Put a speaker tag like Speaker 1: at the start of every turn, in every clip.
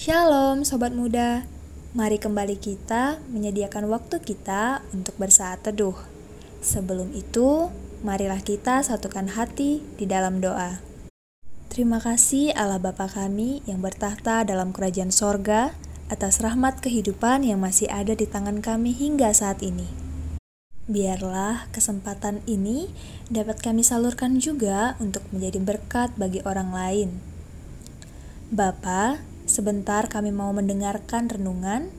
Speaker 1: Shalom sobat muda. Mari kembali kita menyediakan waktu kita untuk bersaat teduh. Sebelum itu, marilah kita satukan hati di dalam doa. Terima kasih Allah Bapa kami yang bertahta dalam kerajaan sorga atas rahmat kehidupan yang masih ada di tangan kami hingga saat ini. Biarlah kesempatan ini dapat kami salurkan juga untuk menjadi berkat bagi orang lain. Bapa, Sebentar kami mau mendengarkan renungan,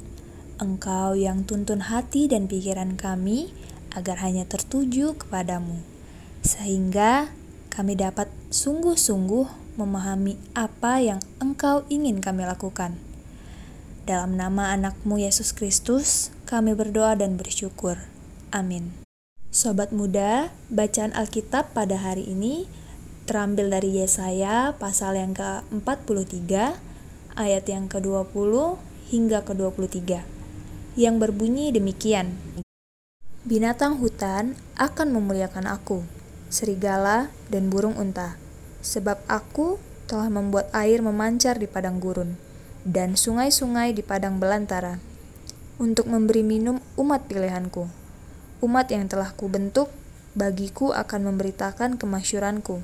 Speaker 1: Engkau yang tuntun hati dan pikiran kami agar hanya tertuju kepadamu, sehingga kami dapat sungguh-sungguh memahami apa yang Engkau ingin kami lakukan. Dalam nama anakmu Yesus Kristus, kami berdoa dan bersyukur. Amin. Sobat muda, bacaan Alkitab pada hari ini terambil dari Yesaya pasal yang ke-43 ayat yang ke-20 hingga ke-23 yang berbunyi demikian. Binatang hutan akan memuliakan aku, serigala dan burung unta, sebab aku telah membuat air memancar di padang gurun dan sungai-sungai di padang belantara untuk memberi minum umat pilihanku. Umat yang telah kubentuk, bagiku akan memberitakan kemasyuranku.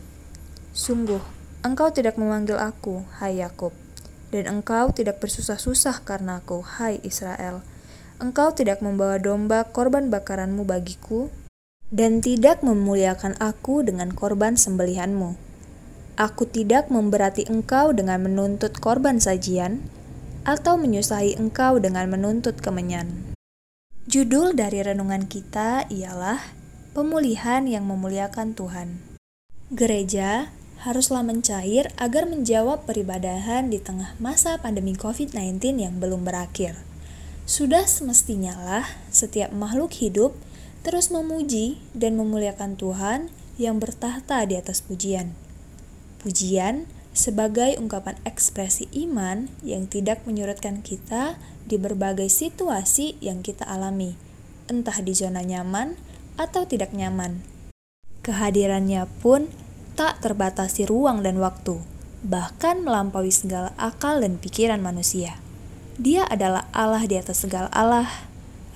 Speaker 1: Sungguh, engkau tidak memanggil aku, hai Yakub dan engkau tidak bersusah-susah karena aku, hai Israel. Engkau tidak membawa domba korban bakaranmu bagiku, dan tidak memuliakan aku dengan korban sembelihanmu. Aku tidak memberati engkau dengan menuntut korban sajian, atau menyusahi engkau dengan menuntut kemenyan. Judul dari renungan kita ialah Pemulihan yang Memuliakan Tuhan. Gereja haruslah mencair agar menjawab peribadahan di tengah masa pandemi COVID-19 yang belum berakhir. Sudah semestinya lah setiap makhluk hidup terus memuji dan memuliakan Tuhan yang bertahta di atas pujian. Pujian sebagai ungkapan ekspresi iman yang tidak menyurutkan kita di berbagai situasi yang kita alami, entah di zona nyaman atau tidak nyaman. Kehadirannya pun tak terbatasi ruang dan waktu, bahkan melampaui segala akal dan pikiran manusia. Dia adalah Allah di atas segala Allah,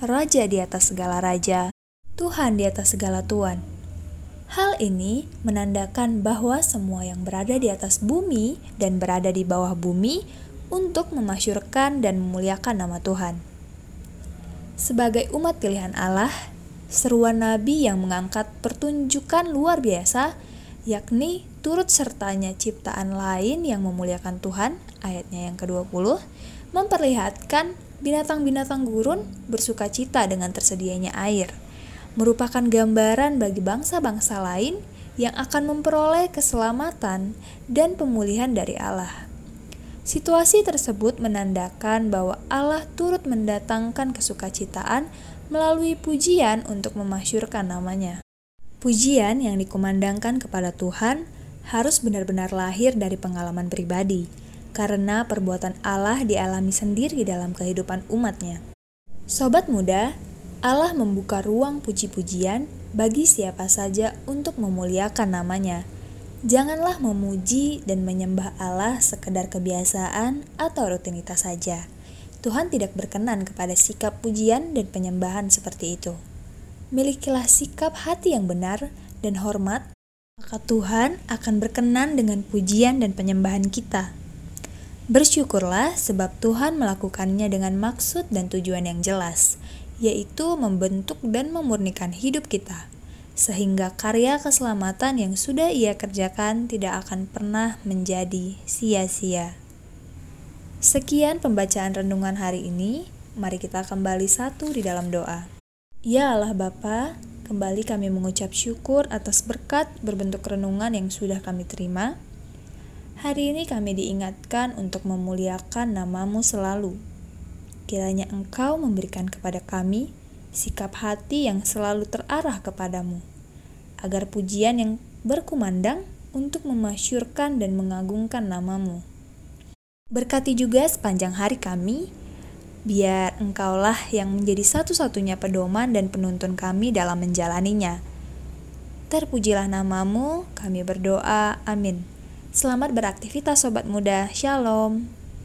Speaker 1: Raja di atas segala raja, Tuhan di atas segala Tuhan. Hal ini menandakan bahwa semua yang berada di atas bumi dan berada di bawah bumi untuk memasyurkan dan memuliakan nama Tuhan. Sebagai umat pilihan Allah, seruan nabi yang mengangkat pertunjukan luar biasa yakni turut sertanya ciptaan lain yang memuliakan Tuhan, ayatnya yang ke-20, memperlihatkan binatang-binatang gurun bersuka cita dengan tersedianya air, merupakan gambaran bagi bangsa-bangsa lain yang akan memperoleh keselamatan dan pemulihan dari Allah. Situasi tersebut menandakan bahwa Allah turut mendatangkan kesukacitaan melalui pujian untuk memasyurkan namanya. Pujian yang dikumandangkan kepada Tuhan harus benar-benar lahir dari pengalaman pribadi, karena perbuatan Allah dialami sendiri dalam kehidupan umatnya. Sobat muda, Allah membuka ruang puji-pujian bagi siapa saja untuk memuliakan namanya. Janganlah memuji dan menyembah Allah sekedar kebiasaan atau rutinitas saja. Tuhan tidak berkenan kepada sikap pujian dan penyembahan seperti itu milikilah sikap hati yang benar dan hormat, maka Tuhan akan berkenan dengan pujian dan penyembahan kita. Bersyukurlah sebab Tuhan melakukannya dengan maksud dan tujuan yang jelas, yaitu membentuk dan memurnikan hidup kita, sehingga karya keselamatan yang sudah Ia kerjakan tidak akan pernah menjadi sia-sia. Sekian pembacaan renungan hari ini. Mari kita kembali satu di dalam doa. Ya Allah Bapa, kembali kami mengucap syukur atas berkat berbentuk renungan yang sudah kami terima. Hari ini kami diingatkan untuk memuliakan namamu selalu. Kiranya Engkau memberikan kepada kami sikap hati yang selalu terarah kepadamu, agar pujian yang berkumandang untuk memasyurkan dan mengagungkan namamu. Berkati juga sepanjang hari kami, biar engkaulah yang menjadi satu-satunya pedoman dan penuntun kami dalam menjalaninya. Terpujilah namamu, kami berdoa, amin. Selamat beraktivitas sobat muda, shalom.